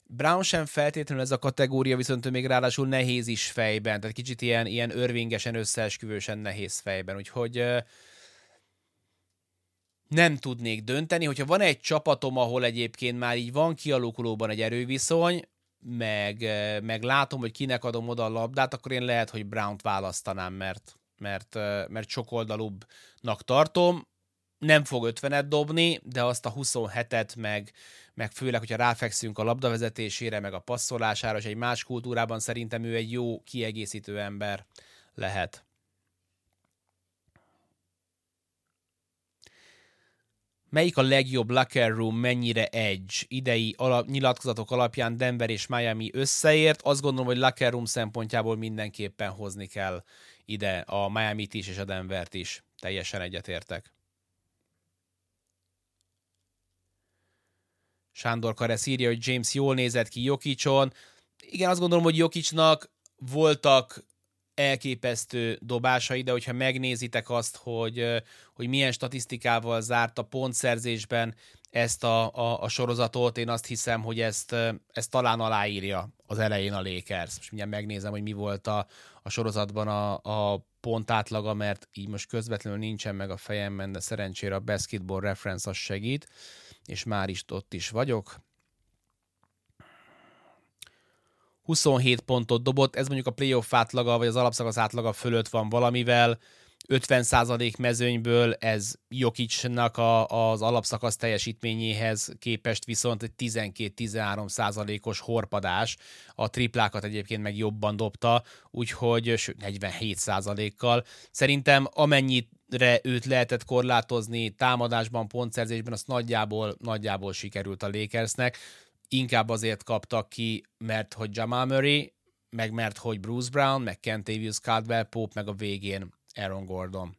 Brown sem feltétlenül ez a kategória, viszont ő még ráadásul nehéz is fejben, tehát kicsit ilyen, ilyen örvingesen, összeesküvősen nehéz fejben, úgyhogy nem tudnék dönteni, hogyha van egy csapatom, ahol egyébként már így van kialakulóban egy erőviszony, meg, meg látom, hogy kinek adom oda a labdát, akkor én lehet, hogy Brown-t választanám, mert, mert, mert sokoldalúbbnak tartom. Nem fog 50-et dobni, de azt a 27-et, meg, meg főleg, hogyha ráfekszünk a labdavezetésére, meg a passzolására, és egy más kultúrában szerintem ő egy jó kiegészítő ember lehet. Melyik a legjobb locker room, mennyire edge? Idei alap, nyilatkozatok alapján Denver és Miami összeért. Azt gondolom, hogy locker room szempontjából mindenképpen hozni kell ide a Miami-t is és a Denvert is. Teljesen egyetértek. Sándor Karesz írja, hogy James jól nézett ki Jokicson. Igen, azt gondolom, hogy Jokicnak voltak elképesztő dobásai, de hogyha megnézitek azt, hogy, hogy milyen statisztikával zárt a pontszerzésben ezt a, a, a sorozatot, én azt hiszem, hogy ezt, ezt talán aláírja az elején a Lakers. Most mindjárt megnézem, hogy mi volt a, a sorozatban a, a pont átlaga, mert így most közvetlenül nincsen meg a fejemben, de szerencsére a Basketball Reference az segít, és már is ott is vagyok. 27 pontot dobott, ez mondjuk a playoff átlaga, vagy az alapszakasz átlaga fölött van valamivel, 50% mezőnyből, ez Jokicsnak a, az alapszakasz teljesítményéhez képest viszont egy 12-13%-os horpadás. A triplákat egyébként meg jobban dobta, úgyhogy 47%-kal. Szerintem amennyire őt lehetett korlátozni támadásban, pontszerzésben, azt nagyjából, nagyjából sikerült a Lakersnek inkább azért kaptak ki, mert hogy Jamal Murray, meg mert hogy Bruce Brown, meg Kentavious Caldwell Pope, meg a végén Aaron Gordon.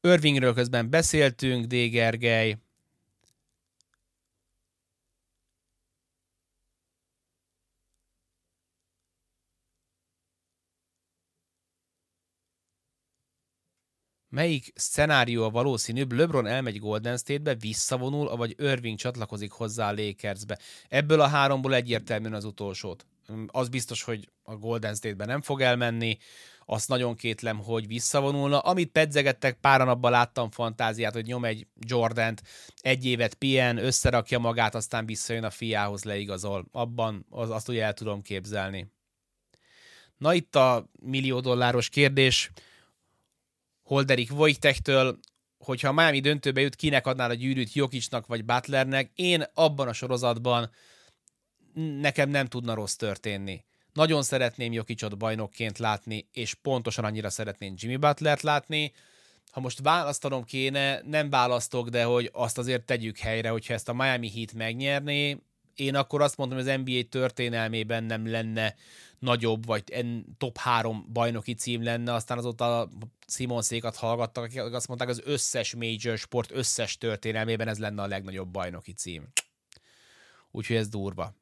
Irvingről közben beszéltünk, D. Gergely, Melyik szenárió a valószínűbb? LeBron elmegy Golden State-be, visszavonul, vagy Irving csatlakozik hozzá a Lakersbe. Ebből a háromból egyértelműen az utolsót. Az biztos, hogy a Golden State-be nem fog elmenni, azt nagyon kétlem, hogy visszavonulna. Amit pedzegettek, páran abban láttam fantáziát, hogy nyom egy Jordant, egy évet pien, összerakja magát, aztán visszajön a fiához, leigazol. Abban az, azt ugye el tudom képzelni. Na itt a millió dolláros kérdés Holderik Vojtektől, hogyha a Miami döntőbe jut, kinek adnál a gyűrűt, Jokicsnak vagy Butlernek, én abban a sorozatban nekem nem tudna rossz történni. Nagyon szeretném Jokicsot bajnokként látni, és pontosan annyira szeretném Jimmy Butlert látni. Ha most választanom kéne, nem választok, de hogy azt azért tegyük helyre, hogyha ezt a Miami Heat megnyerné, én akkor azt mondom, hogy az NBA történelmében nem lenne nagyobb, vagy en, top három bajnoki cím lenne, aztán azóta Simon Székat hallgattak, akik azt mondták, az összes major sport összes történelmében ez lenne a legnagyobb bajnoki cím. Úgyhogy ez durva.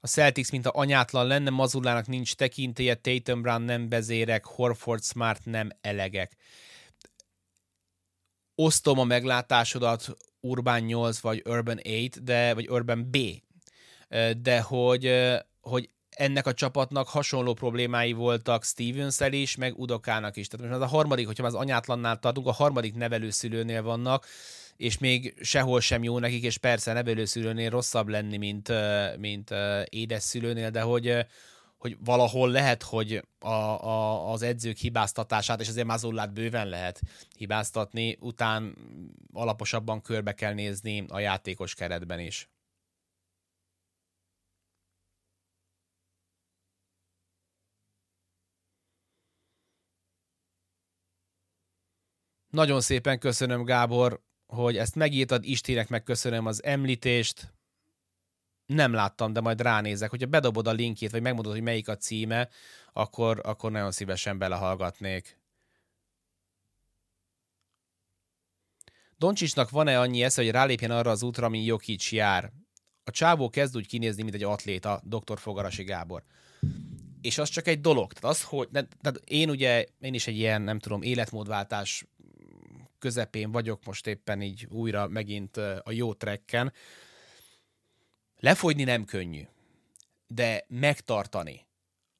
A Celtics, mint a anyátlan lenne, Mazullának nincs tekintélye, Tatum Brown nem bezérek, Horford Smart nem elegek. Osztom a meglátásodat Urban 8 vagy Urban 8, de, vagy Urban B, de hogy, hogy ennek a csapatnak hasonló problémái voltak stevens is, meg Udokának is. Tehát most az a harmadik, hogyha az anyátlannál tartunk, a harmadik nevelőszülőnél vannak, és még sehol sem jó nekik, és persze nevelőszülőnél rosszabb lenni, mint, mint édeszülőnél, de hogy, hogy valahol lehet, hogy a, a, az edzők hibáztatását, és azért Mazullát bőven lehet hibáztatni, után alaposabban körbe kell nézni a játékos keretben is. Nagyon szépen köszönöm, Gábor, hogy ezt megírtad, Istének megköszönöm az említést. Nem láttam, de majd ránézek. Hogyha bedobod a linkjét, vagy megmondod, hogy melyik a címe, akkor, akkor nagyon szívesen belehallgatnék. Doncsicsnak van-e annyi esze, hogy rálépjen arra az útra, ami Jokic jár? A csávó kezd úgy kinézni, mint egy atléta, dr. Fogarasi Gábor. És az csak egy dolog. Tehát az, hogy de én ugye, én is egy ilyen, nem tudom, életmódváltás közepén vagyok most éppen így újra megint a jó trekken. Lefogyni nem könnyű, de megtartani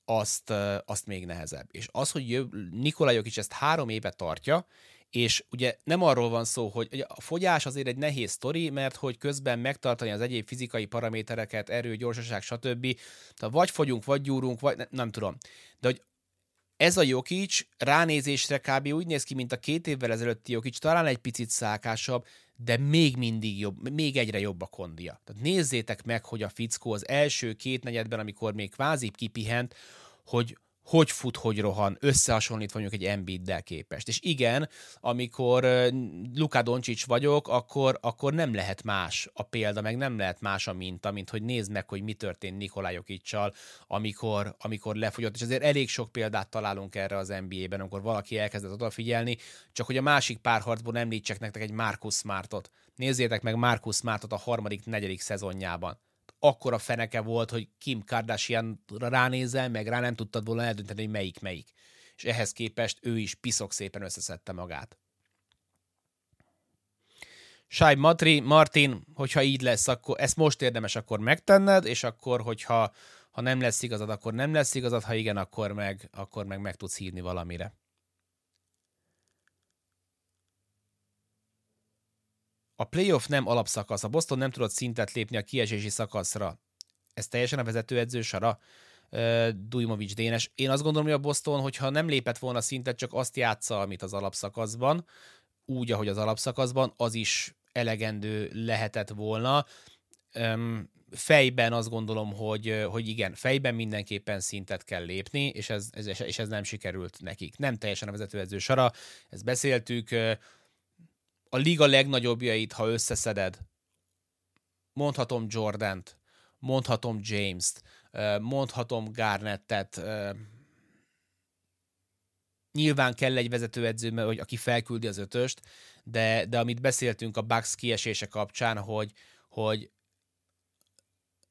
azt, azt még nehezebb. És az, hogy Nikola Jokic ezt három éve tartja, és ugye nem arról van szó, hogy a fogyás azért egy nehéz sztori, mert hogy közben megtartani az egyéb fizikai paramétereket, erő, gyorsaság, stb. Tehát vagy fogyunk, vagy gyúrunk, vagy ne, nem tudom. De hogy ez a Jokic ránézésre kb. úgy néz ki, mint a két évvel ezelőtti Jokic, talán egy picit szákásabb, de még mindig jobb, még egyre jobb a kondia. Tehát nézzétek meg, hogy a fickó az első két negyedben, amikor még kvázi kipihent, hogy hogy fut, hogy rohan, összehasonlítva mondjuk egy Embiiddel képest. És igen, amikor Luka Doncic vagyok, akkor, akkor nem lehet más a példa, meg nem lehet más a minta, mint hogy nézd meg, hogy mi történt Nikolaj Jokicsal, amikor, amikor lefogyott, és azért elég sok példát találunk erre az NBA-ben, amikor valaki elkezdett odafigyelni, csak hogy a másik párharcból említsek nektek egy Marcus Smartot. Nézzétek meg Marcus Smartot a harmadik, negyedik szezonjában akkora feneke volt, hogy Kim Kardashian ránézel, meg rá nem tudtad volna eldönteni, hogy melyik melyik. És ehhez képest ő is piszok szépen összeszedte magát. Sáj Matri, Martin, hogyha így lesz, akkor ezt most érdemes akkor megtenned, és akkor, hogyha ha nem lesz igazad, akkor nem lesz igazad, ha igen, akkor meg, akkor meg, meg tudsz hívni valamire. A playoff nem alapszakasz, a Boston nem tudott szintet lépni a kiesési szakaszra. Ez teljesen a vezetőedző sara? Dujmovics Dénes. Én azt gondolom, hogy a Boston, hogyha nem lépett volna szintet, csak azt játsza, amit az alapszakaszban, úgy, ahogy az alapszakaszban, az is elegendő lehetett volna. fejben azt gondolom, hogy, hogy igen, fejben mindenképpen szintet kell lépni, és ez, ez, és ez nem sikerült nekik. Nem teljesen a vezetőedző sara, ezt beszéltük, a liga legnagyobbjait, ha összeszeded, mondhatom Jordant, mondhatom James-t, mondhatom Garnettet, nyilván kell egy vezetőedző, hogy aki felküldi az ötöst, de, de amit beszéltünk a Bucks kiesése kapcsán, hogy, hogy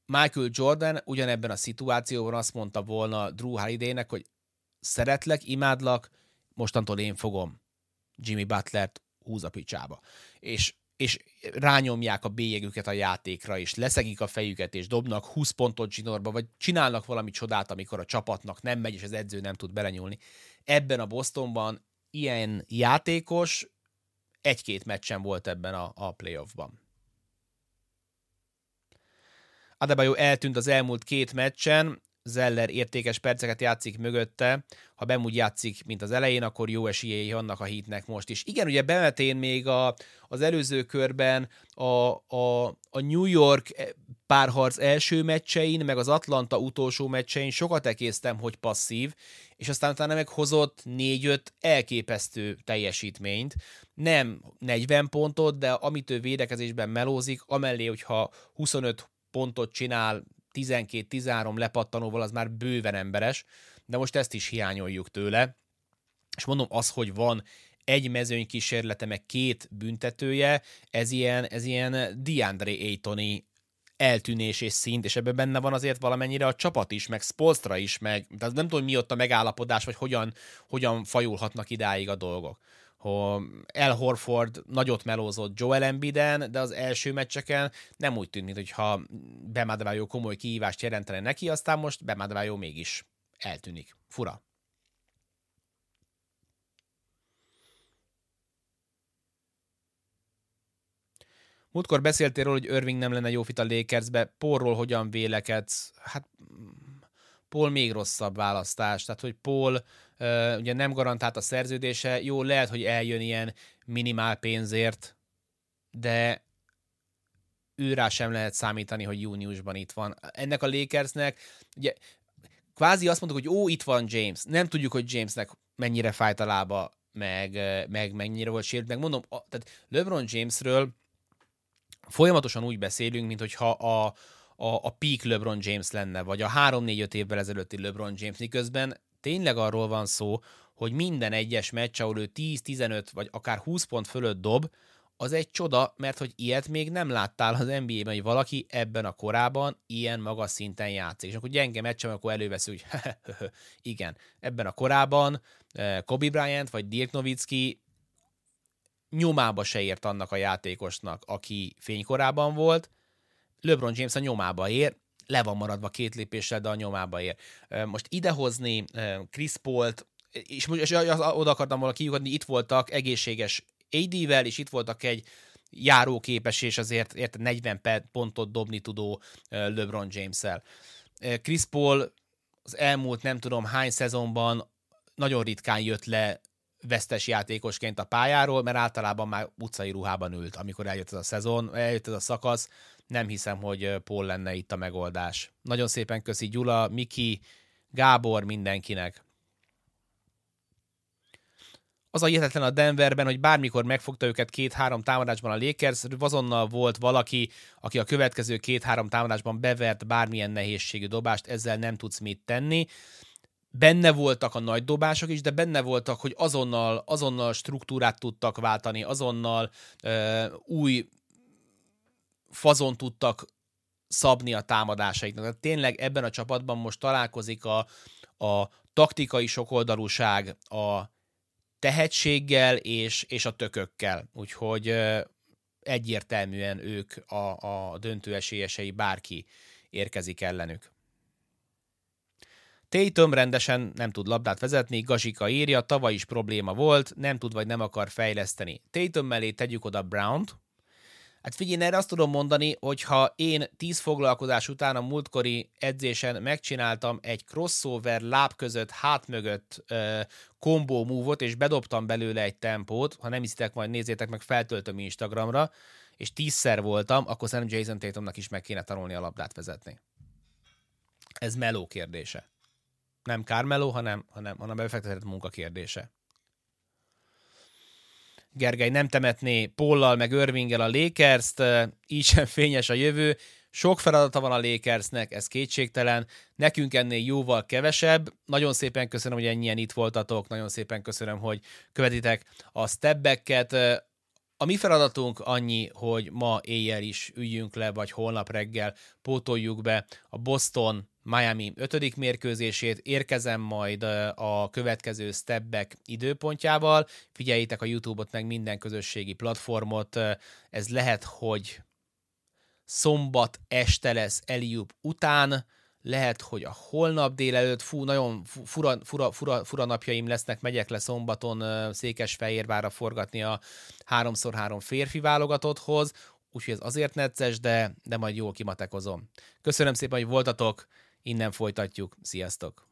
Michael Jordan ugyanebben a szituációban azt mondta volna Drew Holiday-nek, hogy szeretlek, imádlak, mostantól én fogom Jimmy Butlert húz a picsába. És, és rányomják a bélyegüket a játékra, és leszegik a fejüket, és dobnak 20 pontot zsinórba, vagy csinálnak valami csodát, amikor a csapatnak nem megy, és az edző nem tud belenyúlni. Ebben a Bostonban ilyen játékos egy-két meccsen volt ebben a, a playoffban. Adebayo eltűnt az elmúlt két meccsen, Zeller értékes perceket játszik mögötte, ha bemúgy játszik, mint az elején, akkor jó esélyei annak a hitnek most is. Igen, ugye bemetén még a, az előző körben a, a, a New York párharc első meccsein, meg az Atlanta utolsó meccsein sokat ekésztem, hogy passzív, és aztán utána meg hozott 4-5 elképesztő teljesítményt. Nem 40 pontot, de amit ő védekezésben melózik, amellé, hogyha 25 pontot csinál 12-13 lepattanóval az már bőven emberes, de most ezt is hiányoljuk tőle. És mondom, az, hogy van egy mezőny kísérlete, meg két büntetője, ez ilyen, ez ilyen DeAndre Aytoni eltűnés és szint, és ebben benne van azért valamennyire a csapat is, meg Spolstra is, meg de nem tudom, mi ott a megállapodás, vagy hogyan, hogyan fajulhatnak idáig a dolgok hogy El Horford nagyot melózott Joel Embiiden, de az első meccseken nem úgy tűnt, mintha Bemadvájó komoly kihívást jelentene neki, aztán most Bemadvájó mégis eltűnik. Fura. Múltkor beszéltél róla, hogy Irving nem lenne jó fit a Lakersbe, Paulról hogyan vélekedsz? Hát Paul még rosszabb választás, tehát hogy Paul ugye nem garantált a szerződése, jó, lehet, hogy eljön ilyen minimál pénzért, de őrá sem lehet számítani, hogy júniusban itt van. Ennek a Lakersnek, ugye kvázi azt mondtuk, hogy ó, itt van James. Nem tudjuk, hogy Jamesnek mennyire fájt a lába, meg, meg mennyire volt sérült, meg mondom, a, tehát LeBron Jamesről folyamatosan úgy beszélünk, mint hogyha a, a, a peak LeBron James lenne, vagy a 3-4-5 évvel ezelőtti LeBron James, miközben tényleg arról van szó, hogy minden egyes meccs, ahol ő 10-15 vagy akár 20 pont fölött dob, az egy csoda, mert hogy ilyet még nem láttál az NBA-ben, hogy valaki ebben a korában ilyen magas szinten játszik. És akkor gyenge meccsem, akkor elővesz, hogy igen, ebben a korában eh, Kobe Bryant vagy Dirk Nowitzki nyomába se ért annak a játékosnak, aki fénykorában volt, LeBron James a nyomába ér, le van maradva két lépéssel, de a nyomába ér. Most idehozni eh, Chris Paul-t, és, és oda akartam volna kiugodni, itt voltak egészséges AD-vel, és itt voltak egy járóképes és azért érte 40 pontot dobni tudó LeBron James-el. Chris Paul az elmúlt nem tudom hány szezonban nagyon ritkán jött le vesztes játékosként a pályáról, mert általában már utcai ruhában ült, amikor eljött ez a szezon, eljött ez a szakasz. Nem hiszem, hogy Paul lenne itt a megoldás. Nagyon szépen köszi Gyula, Miki, Gábor, mindenkinek az a hihetetlen a Denverben, hogy bármikor megfogta őket két-három támadásban a Lakers, azonnal volt valaki, aki a következő két-három támadásban bevert bármilyen nehézségű dobást, ezzel nem tudsz mit tenni. Benne voltak a nagy dobások is, de benne voltak, hogy azonnal, azonnal struktúrát tudtak váltani, azonnal ö, új fazon tudtak szabni a támadásaiknak. Tehát tényleg ebben a csapatban most találkozik a, a taktikai sokoldalúság, a tehetséggel és, és a tökökkel. Úgyhogy egyértelműen ők a, a döntő esélyesei, bárki érkezik ellenük. Tatum rendesen nem tud labdát vezetni, Gazsika írja, tavaly is probléma volt, nem tud vagy nem akar fejleszteni. Tatum mellé tegyük oda Brown-t, Hát figyelj, erre azt tudom mondani, hogy ha én tíz foglalkozás után a múltkori edzésen megcsináltam egy crossover láb között, hát mögött kombó move és bedobtam belőle egy tempót, ha nem hiszitek, majd nézzétek meg, feltöltöm Instagramra, és tízszer voltam, akkor szerintem Jason Tatumnak is meg kéne tanulni a labdát vezetni. Ez meló kérdése. Nem Carmelo, hanem, hanem, hanem befektetett munka kérdése. Gergely nem temetné Pollal meg Irvinggel a Lakers-t, így sem fényes a jövő. Sok feladata van a Lakersnek, ez kétségtelen. Nekünk ennél jóval kevesebb. Nagyon szépen köszönöm, hogy ennyien itt voltatok, nagyon szépen köszönöm, hogy követitek a stepbacket. A mi feladatunk annyi, hogy ma éjjel is üljünk le, vagy holnap reggel pótoljuk be a Boston Miami ötödik mérkőzését, érkezem majd a következő stepback időpontjával, figyeljétek a YouTube-ot, meg minden közösségi platformot, ez lehet, hogy szombat este lesz Eliup után, lehet, hogy a holnap délelőtt, fú, nagyon fura, fura, fura, fura napjaim lesznek, megyek le szombaton Székesfehérvárra forgatni a 3x3 férfi válogatotthoz, úgyhogy ez azért necces, de, de majd jól kimatekozom. Köszönöm szépen, hogy voltatok, Innen folytatjuk. Sziasztok!